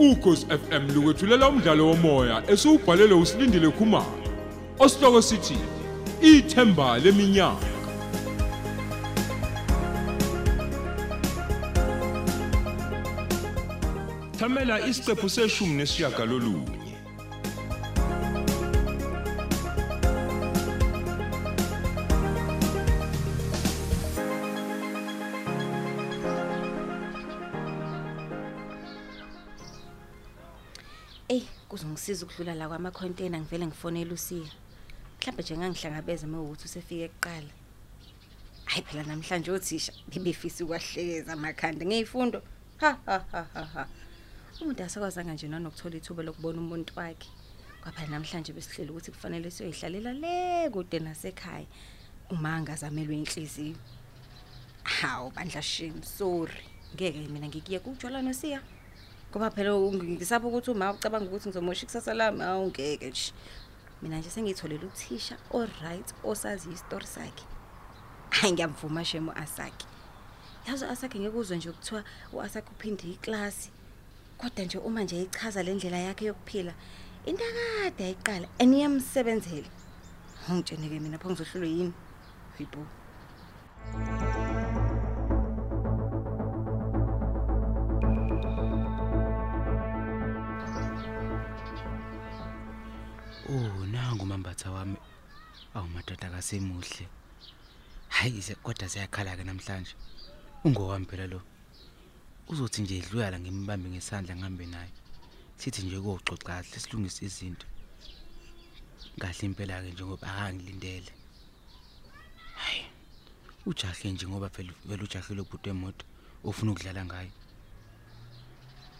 ukhosi FM lukwethulela umdlalo womoya esiubhalelwe usilindile Khumalo. Osihloko sithi ithemba leminyaka. Thamela isiqephu seshumi nesishiyagalolunye. Kuzongisiza ukudlula la kwama-container ngivele ngifonele uSiya. Mhlawumbe nje ngangihlangabeza mawukuthi usefike kuqala. Hayi phela namhlanje othisha bebefisa ukwahlekeza amakhanda ngezifundo. Ha ha ha ha ha. Umuntu asakwazanga nje nanokuthola ithuba lokubona umuntu wakhe. Kwaphela namhlanje besihleli ukuthi kufanele siyoyihlalela le kude nasekhaya. Uma angazamelwe inhliziyo. Hawu bandla shame sorry. Ngeke mina ngikuye kujwala noSiya. Ngoba phela ngisapho ukuthi uma ucabanga ukuthi ngizomosha ikusasa lami awungeke nje. Mina nje sengitholele uthisha oright osazi istory sakhe. Hayi ngiyamvuma shemo asakhe. Yazi asakhe ngeke uzwe nje ukuthiwa uasakhe uphinde iklasi. Kodwa nje uma nje echaza le ndlela yakhe yokuphila into akade ayiqala eniyamsebenzele. Ngitsheneke mina pho ngizohlulwe yini? Hayibo. Mambatha wami. Awu madoda akasemuhle. Hayi kodwa siyakhala ke namhlanje. Ungowami phela lo. Uzothi nje idlula la ngimbambe ngesandla ngihambe naye. Sithi nje koxoxa kahle silungise izinto. Kahle impela ke njengoba akangilindele. Hayi. Ujahle nje ngoba phela vele ujahile ubhuti emoto ufuna ukudlala ngayo.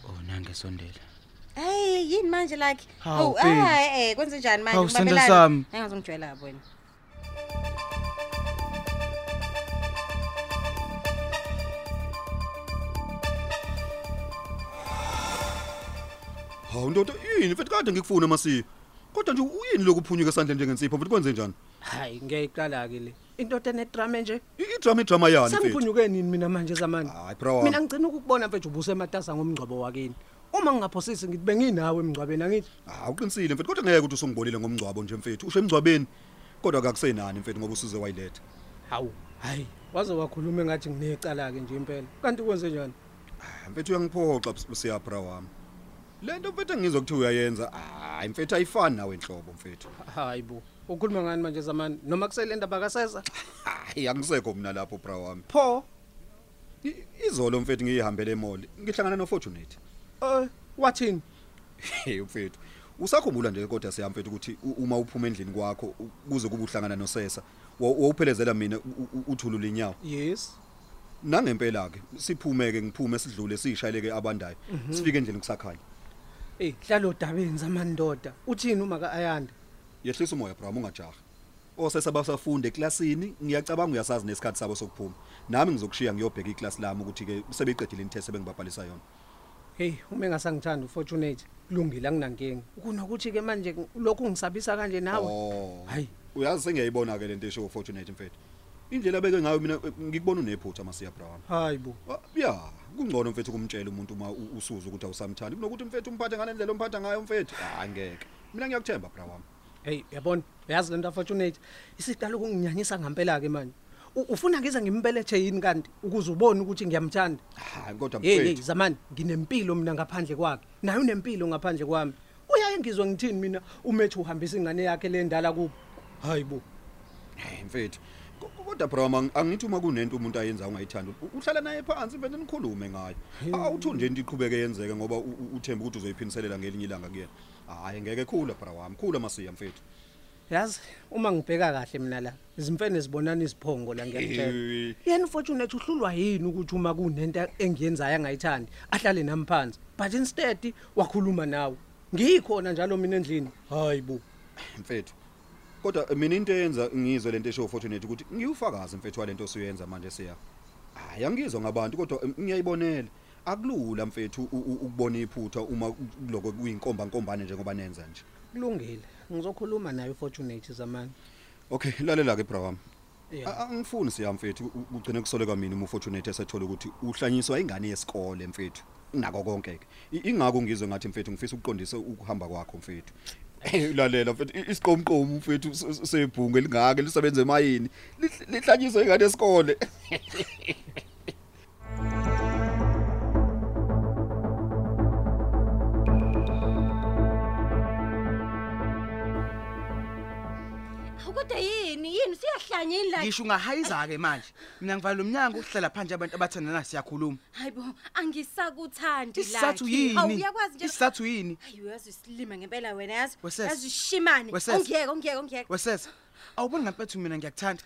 Oh nange sondela. Hey yini manje like? Hawu, Oh babe. ah eh kwenze njani manje? Hawu, sithando Ngibambelana. sami. Engazongijwayela lapho wena. Hawu ndoda yini mfethu kade ngikufuna masiya. Kodwa nje uyini lokhu uphunyuka esandleni njengensipho mfethu kwenze njani? hayi ngiyayiqala ke le indoda enedrama nje I- Idrama idrama yani mfethu. sengiphunyuke nini mina manje zamani Hayi bro wami. mina ngicina ukukubona mfethu ubuse ematasa ngomngcwabo wakini uma ngingaphosisi ngithi benginawe emngcwabeni angithi Ah uqinisile mfethu kodwa ngeke ukuthi usungibonile ngomngcwabo nje mfethu. Usho emngcwabeni. Kodwa akusenani mfethu ngoba usuze wayiletha. hawu hayi waze wakhuluma engathi nginecala ke nje impela kanti kwenze njani Ah, Mfethu uyangiphoxa usiya bro wami. Lento mfethu engizwa ukuthi uyayenza. Hayi mfethu ayifani nawe enhlobo mfethu. hayi bo ukhuluma ngani manje zamani noma kusele ndaba kasesa Hayi angisekho mina lapho bro wami. pho I- Izolo mfethu ngiyihambele emall. Ngihlangana no Fortunate. Eh wathini Hey mfethu. Usakhumbula nje kodwa siyamfethu ukuthi u- uma uphuma endlini kwakho u- kuze kube uhlangana nosesa wa- wawuphelezela mina u- u- uthulu linyawo. yes Nangempela ke siphume ke ngiphume sidlule sishayeleke abandayo. Sifike endlini kusakhanya. eh hlalo dabeni zamandoda uthini uma ka ayanda Yehlisa umoya bro ungajaha. Osesa basafunde eklasini ngiyacabanga uyasazi nesikhathi sabo sokuphuma. Nami ngizokushiya ngiyobheka iklasi lami ukuthi ke sebeqedile intest ebengibabhalisa yona. Hey uma engasangithanda ufortunate kulungile anginankinga kunokuthi ke manje lokhu ngisabisa kanje nawe Oh. hayi Uyazi sengiyayibona ke lento esho Fortunate mfethu. Indlela beke ngayo mina eh, ngikubona unephutha masiya Brown. hayi bo Ah, Ya, kungcono mfethu kumtshela umuntu uma u- usuza ukuthi awusamthandi kunokuthi mfethu umphathe ngale ndlela umphatha ngayo mfethu. Ah ngeke. Mina ngiyakuthemba bra wami. hey yabona uyazi lento fortunate isiqala ukunginyanyisa ngempela ke manje U- ufuna ngize ngimbelethe yini kanti ukuze ubone ukuthi ngiyamthanda Hayi kodwa hey hey mfethu. zamani nginempilo mina ngaphandle kwakhe naye unempilo ngaphandle kwami uyaye ngizwe ngithini mina umethu uhambisa ingane yakhe le ndala kubo hayi bo Hey mfethu. Ko- Kodwa bra wami angithi uma kunento umuntu ayenza ungayithandi u- uhlala naye phansi mfethu nikhulume ngayo. Awuthi nje into iqhubeke yenzeke ngoba u- u- uthemba ukuthi uzoyiphiniselela ngelinye ilanga kuyena. Hayi ngeke khula bra wami. Khula masiya mfethu. Yazi uma ngibheka kahle mina la izimfene zibonana isiphongo la ngiyakutshela yena ufortunate uhlulwa yini ukuthi uma kunento engiyenzayo angayithandi ahlale nami phansi but instead wakhuluma nawe ngikhona njalo mina endlini hayi bo mfethu. Kodwa mina into eyenza ngizwe lento esho Fortunate ukuthi ngiyufakaza mfethu walento osuyenza manje siya. Hayi angizwa ngabantu kodwa ngiyayibonela. Akulula mfethu ukubona iphutha uma kuloko kuyinkomba nkombane njengoba nenza nje. Kulungile ngizokhuluma naye ufortunate zamani Okay, lalela ke bra wami. Yeah. A- Angifuni siya mfethu u- ugcine kusoleka mina uma ufortunate esethola ukuthi uhlanyiswa ingane yesikole mfethu. nako konke ke I- ingakho ngizwe ngathi mfethu ngifisa ukuqondisa ukuhamba kwakho mfethu Eh, lalela mfethu i- isiqomqomo mfethu s- s- sebhungu elingake lisebenze emayini Lihl- lihlanyiswe ingane esikole Kodwa yini yini siyahlanya yini la? ngisho ungahayiza ke manje mina ngivala umnyango ukuhlela phansi abantu abathandana siyakhuluma Hayibo angisakuthandi la. isizathu yini Uyakwazi nje. isizathu yini Hayi uyazi isilima ngempela wena yazi. Wesese. Yazi ishimane. Wesese. Ongiyeke ongiyeke ongiyeke. wesesa awuboni ngampethu mina ngiyakuthanda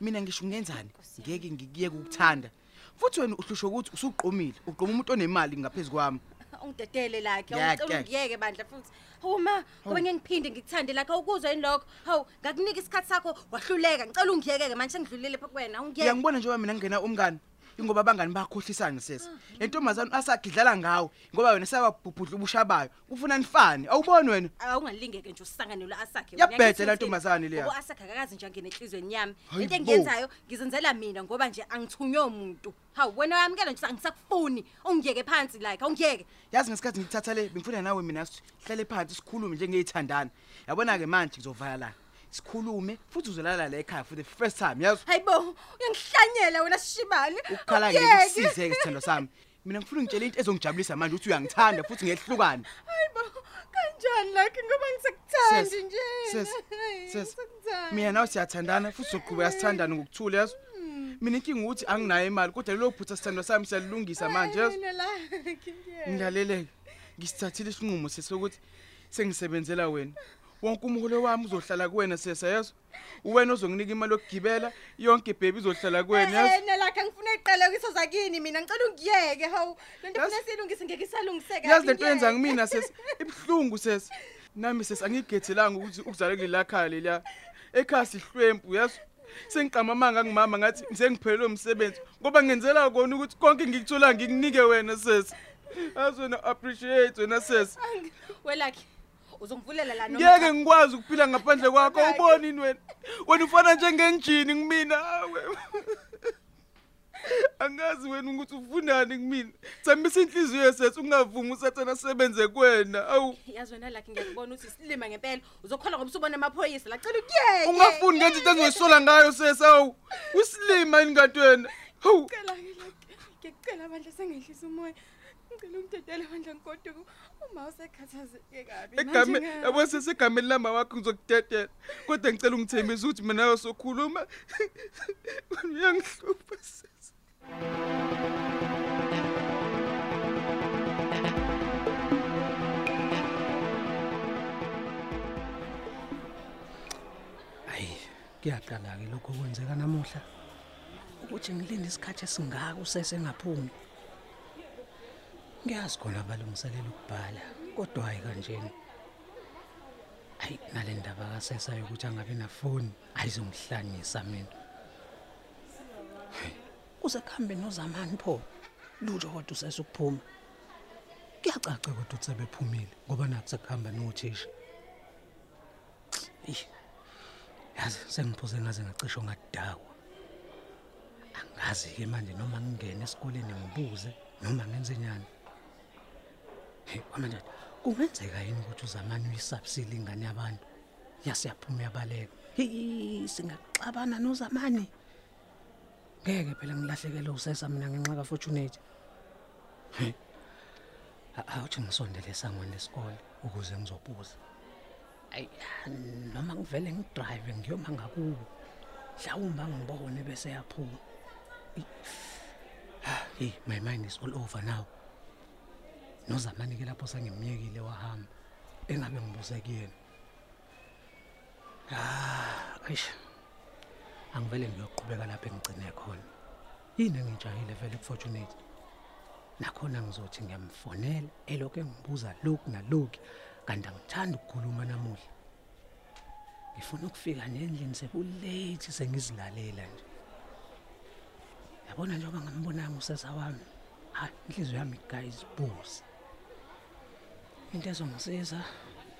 mina ngisho ngenzani ngeke ngikuyeke ukuthanda futhi wena uhlusho ukuthi usuqomile uqoma umuntu onemali ngaphezulu kwami Ungidedele lakhe. Ngiyeke, Awucela ngiyeke. ungiyeke bandla futhi. Huma, ngoba ngeke ngiphinde ngikuthande lakhe ukuzwa yini lokho? Hawu, ngakunika isikhathi sakho wahluleka. Ngicela ungiyeke manje sengidlulile pha kuwena. Ungiyeke. uyangibona njengoba mina ngingena umngane ingoba abangani bakhohlisana sesa le ntombazane asagidlala ngawe ngoba wena sayababhubhudla ubusha bayo ufuna nifane awuboni wena? Awungalingeke nje usangane lo asakhe Yabhede la ntombazane leya. Ngoba asakhe akakazi nje angene enhlizweni yami. Hayi into bo. engiyenzayo ngizenzela mina ngoba nje angithunywe umuntu. Hawu wena wayamkela nje angisakufuni. Ungiyeke phansi like awungiyeke. Yazi ngesikhathi ngithatha le bengifuna nawe mina sithi hlale phansi sikhulume njengeyithandana yabona ke manje ngizovala la. Sikhulume futhi uzolala la ekhaya for the first time yazi? Hayibo uyangihlanyela wena sishibane ukukhala ngeke Ungiyeke. kusize ke sithando sami. Mina ngifuna ngitshela into ezongijabulisa manje ukuthi uyangithanda futhi ngehlukane hayibo kanjani like ngoba ngisekuthandi Sis, nje sis, Hayi, sis. ngisekuthanda. mina nawe siyathandana futhi soqhubeka sithandane ngokuthula yazi? Mina inkinga ukuthi anginayo imali kodwa lelo phutha sithando sami siyalilungisa manje yazi? Mina like, ngiyeke. ngilaleleke ngisithathile isinqumo sesokuthi sengisebenzela wena. Wonke umholo wami uzohlala kuwena sesa yazi? Uwena ozonginika imali yokugibela yonke baby izohlala kuwena yazi? Eh nalakhe ngifuna iqale kwiso zakini mina. Ngicela ungiyeke hawu. Lento Yazi- funa silungise ngeke isalungiseka yazi lento yenza ngimina sesa. Ibhlungu sesa. Nami sesa angigethelanga ukuthi ukuzala kuleli khaya leliya. Ekhaya sihlwempu yazi? Sengiqama amanga ngimama ngathi sengiphelelwe umsebenzi. Ngoba ngenzela kona ukuthi konke ngikuthola ngikunike wena sesa. Yazi wena appreciate wena sesa. Welakhe uzongivulela la noma ngeke ngikwazi ukuphila ngaphandle kwakho uboni ini wena wena ufana njengenjini kumina hawe angazi wena ukuthi ufunani kumina thambisa inhliziyo yesethu ungavumi usathana asebenze kuwena awu yazi wena lakhe ngiyakubona ukuthi silima ngempela uzokhola ngoba usubona amaphoyisa lacela ukuyeke ungafuni ngenza into engizoyisola ngayo sesa awu usilima yini kanti wena hawu cela ngiyacela bandla sengehlisa umoya ngicela ungidedele bandla ngigoduka uma usekhathazeke kabi. Egame yabo sesegameni lama wakho ngizokudedela kodwa ngicela ungithembise ukuthi mina nawe sokhuluma uyangihlupha sesa hayi kuyaqala ke lokho kwenzeka namuhla. Ukuthi ngilinde isikhathi esingaka usesengaphumi ngiyazi khona abalungiselela ukubhala kodwa hayi kanjeni hayi nale ndaba kasesa yokuthi angabi nafoni ayizongihlanyisa mina kuze kuhambe nozamani pho lutsho kodwa usesukuphuma kuyacaca kodwa ukuthi sebephumile ngoba naku sekuhamba nothisha. Yazi sengiphuze ngaze ngacisho ngadakwa. Angazi ke manje noma ngingene esikoleni ngibuze noma ngenze nyani. Hey, manje kungenzeka yini ukuthi uzamani uyisabsile ingane yabantu? Yasiyaphuma yabaleka. Hi, singaxabana nozamani. Ngeke phela ngilahlekele usesa mina ngenxa ka Fortunate. Hey. Awuthi ngisondele esangweni lesikole ukuze ngizobuza. ayi noma ngivele ngidrive ngiyoma ngakubo mhlawumbe angibone bese yaphuma Ey, ah, hey my mind is all over now nozamani ke lapho sengimyekile wahamba. Engabe ngibuze kuyena. Ah eish. Angivele ngiyoqhubeka lapha engigcine khona. Yini engijahile vele kufortunate? Nakhona ngizothi ngiyamfonela elokhu engibuza lokhu nalokhu kanti angithandi ukukhuluma namuhla. Ngifuna ukufika nendlini sekulate sengizilalela nje. Yabona njengoba ngambonanga usesa wami hayi inhliziyo yami guys buzi into ezongisiza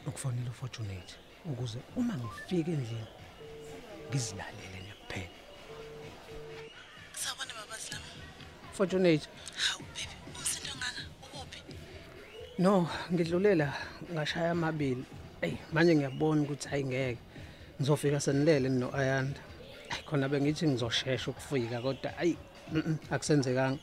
ukufonela ufortunate ukuze uma ngifika endlini ngizilalele nje kuphela Sawubona baba Slam. fortunate Hawu baby, umsindo ngaka No, ngidlulela ngashaya amabili. Ey, manje ngiyabona ukuthi ayingeke. Ngizofika senilele no Ayanda. Ay khona bengithi ngizoshesha ukufika kodwa ayi mm, akusenzekanga.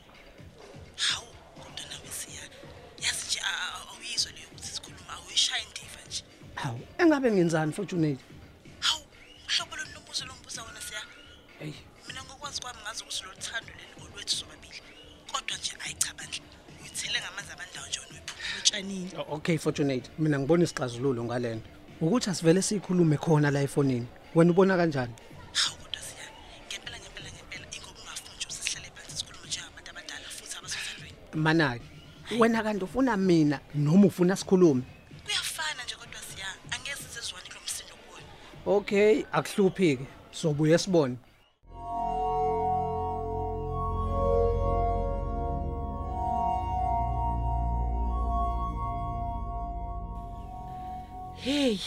Hawu, engabe ngenzani Fortunate? hawu uhlobo lolu lombuzo lombuza wona siya Ey, mina ngokwazi kwami ngazi ukuthi lolu thando leli olwethu sobabili kodwa nje ayi cha bandla uyithele ngamanzi abandawo nje wena uyiphuma utshanini o- okay Fortunate, mina ngibona isixazululo ngalento. Ukuthi asivele sikhulume khona la efonini. Wena ubona kanjani? hawu kodwa siya ngempela ngempela ngempela ingoba ungafuni nje ukuthi sihlale phansi sikhulume njengabantu abadala futhi abasothandweni Manaki, wena kanti ufuna mina noma ufuna sikhulume? Siya angeke sizezwane kulo msindo kuwona Okay, akuhluphi ke. Sobuye sibone. Hey.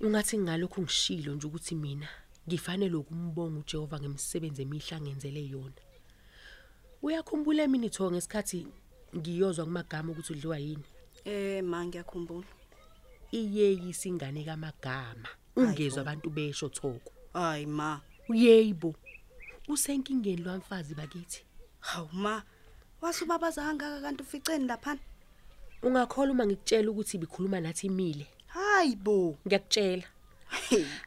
Ungathi ngalokho ngishilo nje ukuthi mina ngifanele ukumbonga uJehova ngemisebenzi emihla ngenzele yona. Uyakhumbula emini tho ngesikhathi ngiyozwa kumagama ukuthi udliwa yini? Eh ma ngiyakhumbula. Iyeyisi ingane kamagama. Ungezwe abantu besho thoko. Hayi ma. Uyebo. Usenkingeni lwamfazi bakithi. Hawu ma. Wasubabaza kangaka kanti uficeni lapha? Ungakhola uma ngikutshela ukuthi bikhuluma nathi imile. Hayi bo. Ngiyakutshela.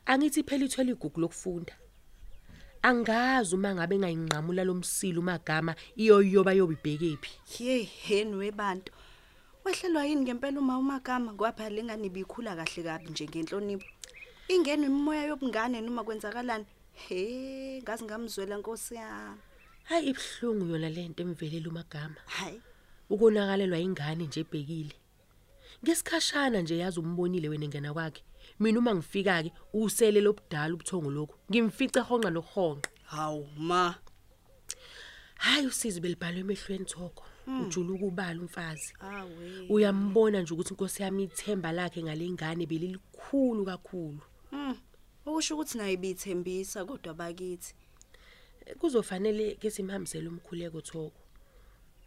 Angithi phela ithwele igugu lokufunda. Angazi uma ngabe ngayinqamula lomsilo umagama iyoyoba yobibhekephi. Ye heni webantu. Wehlelwa yini ngempela uma umagama kwapha lengane ibikhula kahle kabi nje ngenhlonipho. Ingene imimoya yobungane noma kwenzakalani? He, ngazi ngamzwela Nkosi yami. Hayi ibhlungu yona lento emvelela umagama. Hayi. Ukonakalelwa ingane nje ebhekile. Ngesikhashana nje yazi umbonile wena ngena kwakhe. Mina uma ngifika ke usele lobudala ubuthongo lokho. Ngimfica honqa nohonqa. Hawu ma. Hayi usizi belibhalwe emehlweni thoko. Ujula ukubala umfazi. Awe. Uyambona nje ukuthi inkosi yami ithemba lakhe ngalengane belilikhulu kakhulu. Mm. Okusho ukuthi naye bithembisa kodwa bakithi. Kuzofanele ke simhambisele umkhuleko thoko.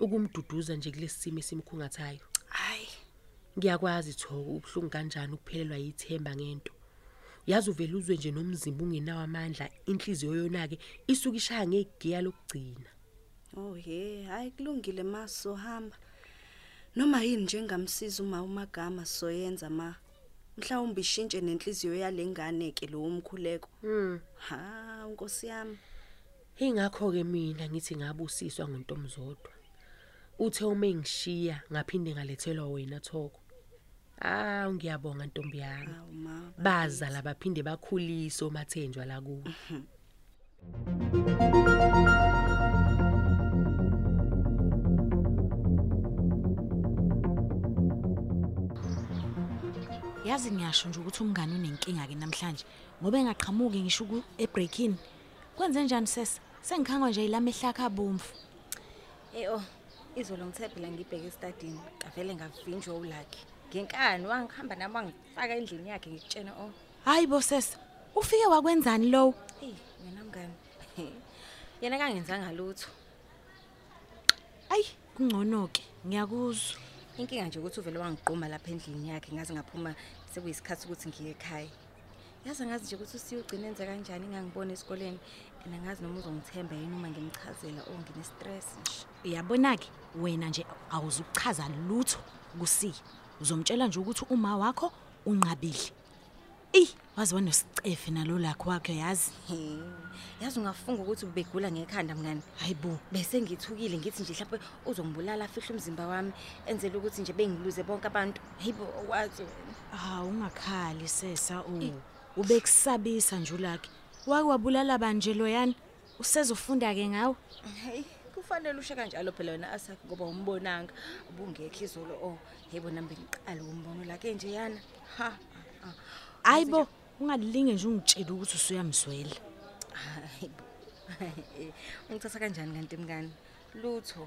Ukumduduza nje kulesimo esimkhungathayo. Hayi. Ngiyakwazi thoko ubhlungu kanjani ukuphelelwa yithemba ngento. Yazi uvela uzwe nje nomzimba ungenawo amandla inhliziyo yona ke isuka ishaya ngegiya lokugcina. Oh he, hayi kulungile ma sohamba. Noma yini njengamsiza uma umagama soyenza ma. Mhlawumbe ishintshe nenhliziyo yalengane ke lo umkhuleko. Mm. Ha, Nkosi yami. Ingakho ke mina ngithi ngabusiswa ngontomzodwa. Uthe uma engishiya ngaphinde ngalethelwa wena thoko. Ah ngiyabonga ntombi yami. Bazala baphinde bakhuliso mathenjwa la kuwe. Yazi ngiyasho nje ukuthi umngane unenkinga ke namhlanje. Ngoba engaqhamuki ngisho ku ebreakini. Kwenze njani sesa? Sengikhangwa nje ilamehla akhabomvu Eh oh, izolo ngithe phela ngibheke estadini, avele ngavinjwa ulakhe. Ngenkani? Wangihamba nami wangifaka endlini yakhe ngikutshena oh, hayi bo sesa. Ufike wakwenzani lowo? Hey, wena mngani. Yena kangenzanga lutho. ayi kungcono ke ngiyakuzwa. Inkinga nje ukuthi uvele wangiqhuma lapha endlini yakhe ngaze ngaphuma sekuyisikhathi ukuthi ngiye ekhaya. Yazi ngazi nje ukuthi usiyogcina enze kanjani ngangibona esikoleni. Mina ngazi noma uzongithemba yini uma ngimchazela oh ngine stress nje. uyabona ke wena nje awuzukuchaza lutho kusiya uzomtshela nje ukuthi uma wakho unqabile ey wazi wanosicefe nalo lakho wakhe yazi He. Yazi ungafunga ukuthi ubegula ngekhanda mngani. hayibo Bese ngithukile ngithi nje mhlawumbe uzongibulala afihla umzimba wami enzele ukuthi nje bengiluze bonke abantu. Hayibo wazi wena. Ah ungakhali sesa u ubekusabisa nje ulakhe wake wabulala banje loyana usezofunda ke ngawo Hey, kufanele usho kanjalo phela wena asakhe ngoba umbonanga ubungekho izolo oh yebo nambe ngiqala umbono lakhe nje yana. Ha. ha, ha. hayibo ungalilinge nje ungitshela ukuthi usuyamzwela Hayibo. Ungithatha kanjani kanti mngani? Lutho.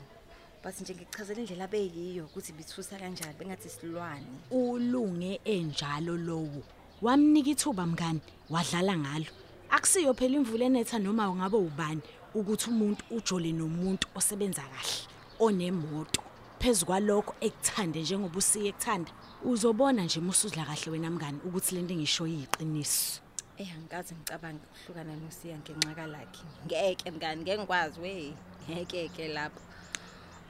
Bathi nje ngichazela indlela abeyiyo ukuthi bithusa kanjani bengathi silwane. ulunge enjalo lowo wamnika ithuba mngani wadlala ngalo akusiyo phela imvula enetha noma ungabe ubani ukuthi umuntu ujole nomuntu osebenza kahle onemoto phezukwa lokho ekuthande njengoba usiye ekuthanda uzobona nje musuzla kahle wena mngani ukuthi lento engisho yiqiniso Eh angikaze ngicabange ukuhlukana noSiya ngenxa lakhe. Ngeke mngani ngeke ngikwazi we. Ngeke ke lapho.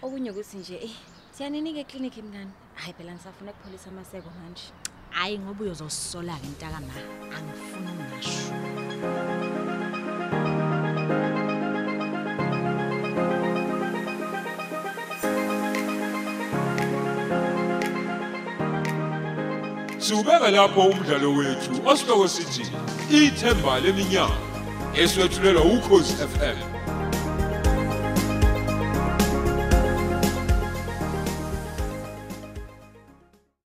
Okunye ukuthi nje eh siyaninike eclinic mngani. Hayi phela ngisafuna ukupholisa amaseko manje. hayi ngoba uyozosola ke ntakama angifuni ungasho Siubeka lapho umdlalo wethu osihloko sithi ithemba leminyaka eswetshulelwa ukhozi FM